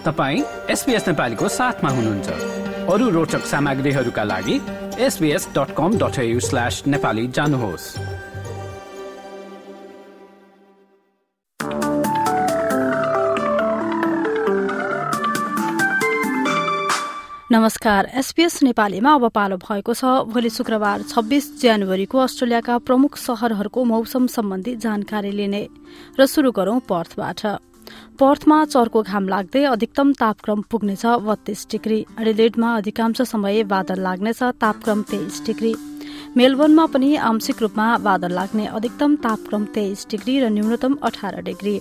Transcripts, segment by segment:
तपाईँ एसपिएस नेपालीको साथमा हुनुहुन्छ। अरू रोचक सामग्रीहरूका लागि SBS dot com dot slash Nepali जानुहोस्। नमस्कार एसपीएस नेपालीमा अब पालो भएको छ। भोलि शुक्रबार छब्बीस जनवरीको अस्ट्रेलियाका प्रमुख शहरहरूको मौसम सम्बन्धी जानकारी लिने र शुरू गरौं पर्थबाट। पर्थमा चर्को घाम लाग्दै अधिकतम तापक्रम पुग्नेछ बत्तीस डिग्री। एडिलेडमा अधिकांश समय बादल लाग्नेछ तापक्रम तेइस डिग्री। मेलबर्नमा पनि आंशिक रूपमा बादल लाग्ने अधिकतम तापक्रम तेइस डिग्री र न्यूनतम अठार डिग्री।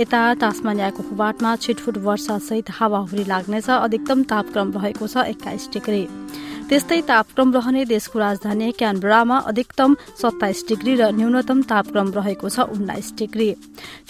यता तासमानियाको हुबाटमा छिटफुट वर्षासहित हावाहुरी लाग्नेछ अधिकतम तापक्रम रहेको छ एक्काइस डिग्री। त्यस्तै तापक्रम रहने देशको राजधानी क्यानबरामा अधिकतम सत्ताइस डिग्री र न्यूनतम तापक्रम रहेको छ उन्नाइस डिग्री।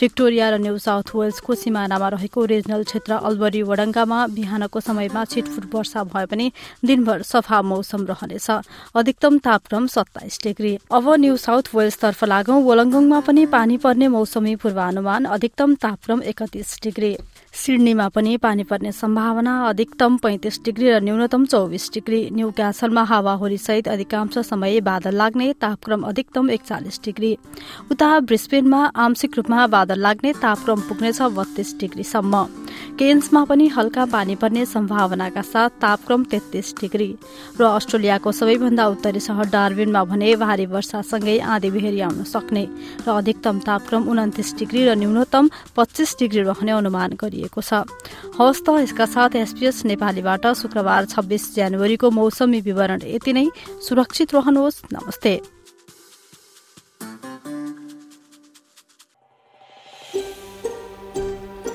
भिक्टोरिया र न्यू साउथ वेल्सको सिमानामा रहेको रिजनल क्षेत्र अल्बरी वडङ्गामा बिहानको समयमा छिटफुट वर्षा भए पनि दिनभर सफा मौसम रहनेछ। अधिकतम तापक्रम सत्ताइस डिग्री। अब न्यू साउथ वेल्सतर्फ लागौं वलङ्गङमा पनि पानी पर्ने मौसमी पूर्वानुमान अधिकतम तापक्रम एकतिस डिग्री। सिडनीमा पनि पानी पर्ने सम्भावना अधिकतम पैंतिस डिग्री र न्यूनतम चौबिस डिग्री। न्यू क्यासलमा हावाहुरी सहित अधिकांश समय बादल लाग्ने तापक्रम अधिकतम एकचालिस डिग्री। उता ब्रिस्बेनमा आंशिक रूपमा बादल लाग्ने तापक्रम पुग्नेछ बत्तीस डिग्रीसम्म। केन्समा पनि हल्का पानी पर्ने सम्भावनाका साथ तापक्रम तेत्तीस डिग्री। र अस्ट्रेलियाको सबैभन्दा उत्तरी सहर डार्बिनमा भने भारी वर्षासँगै आँधी बेहेरी आउन सक्ने र अधिकतम तापक्रम उन्तिस डिग्री र न्यूनतम पच्चिस डिग्री रहने अनुमान गरिएको छ। हवस् त यसका साथ एसपीएस नेपालीबाट शुक्रबार छब्बीस जनवरीको मौसमी विवरण यति नै। सुरक्षित रहनुहोस्। नमस्ते।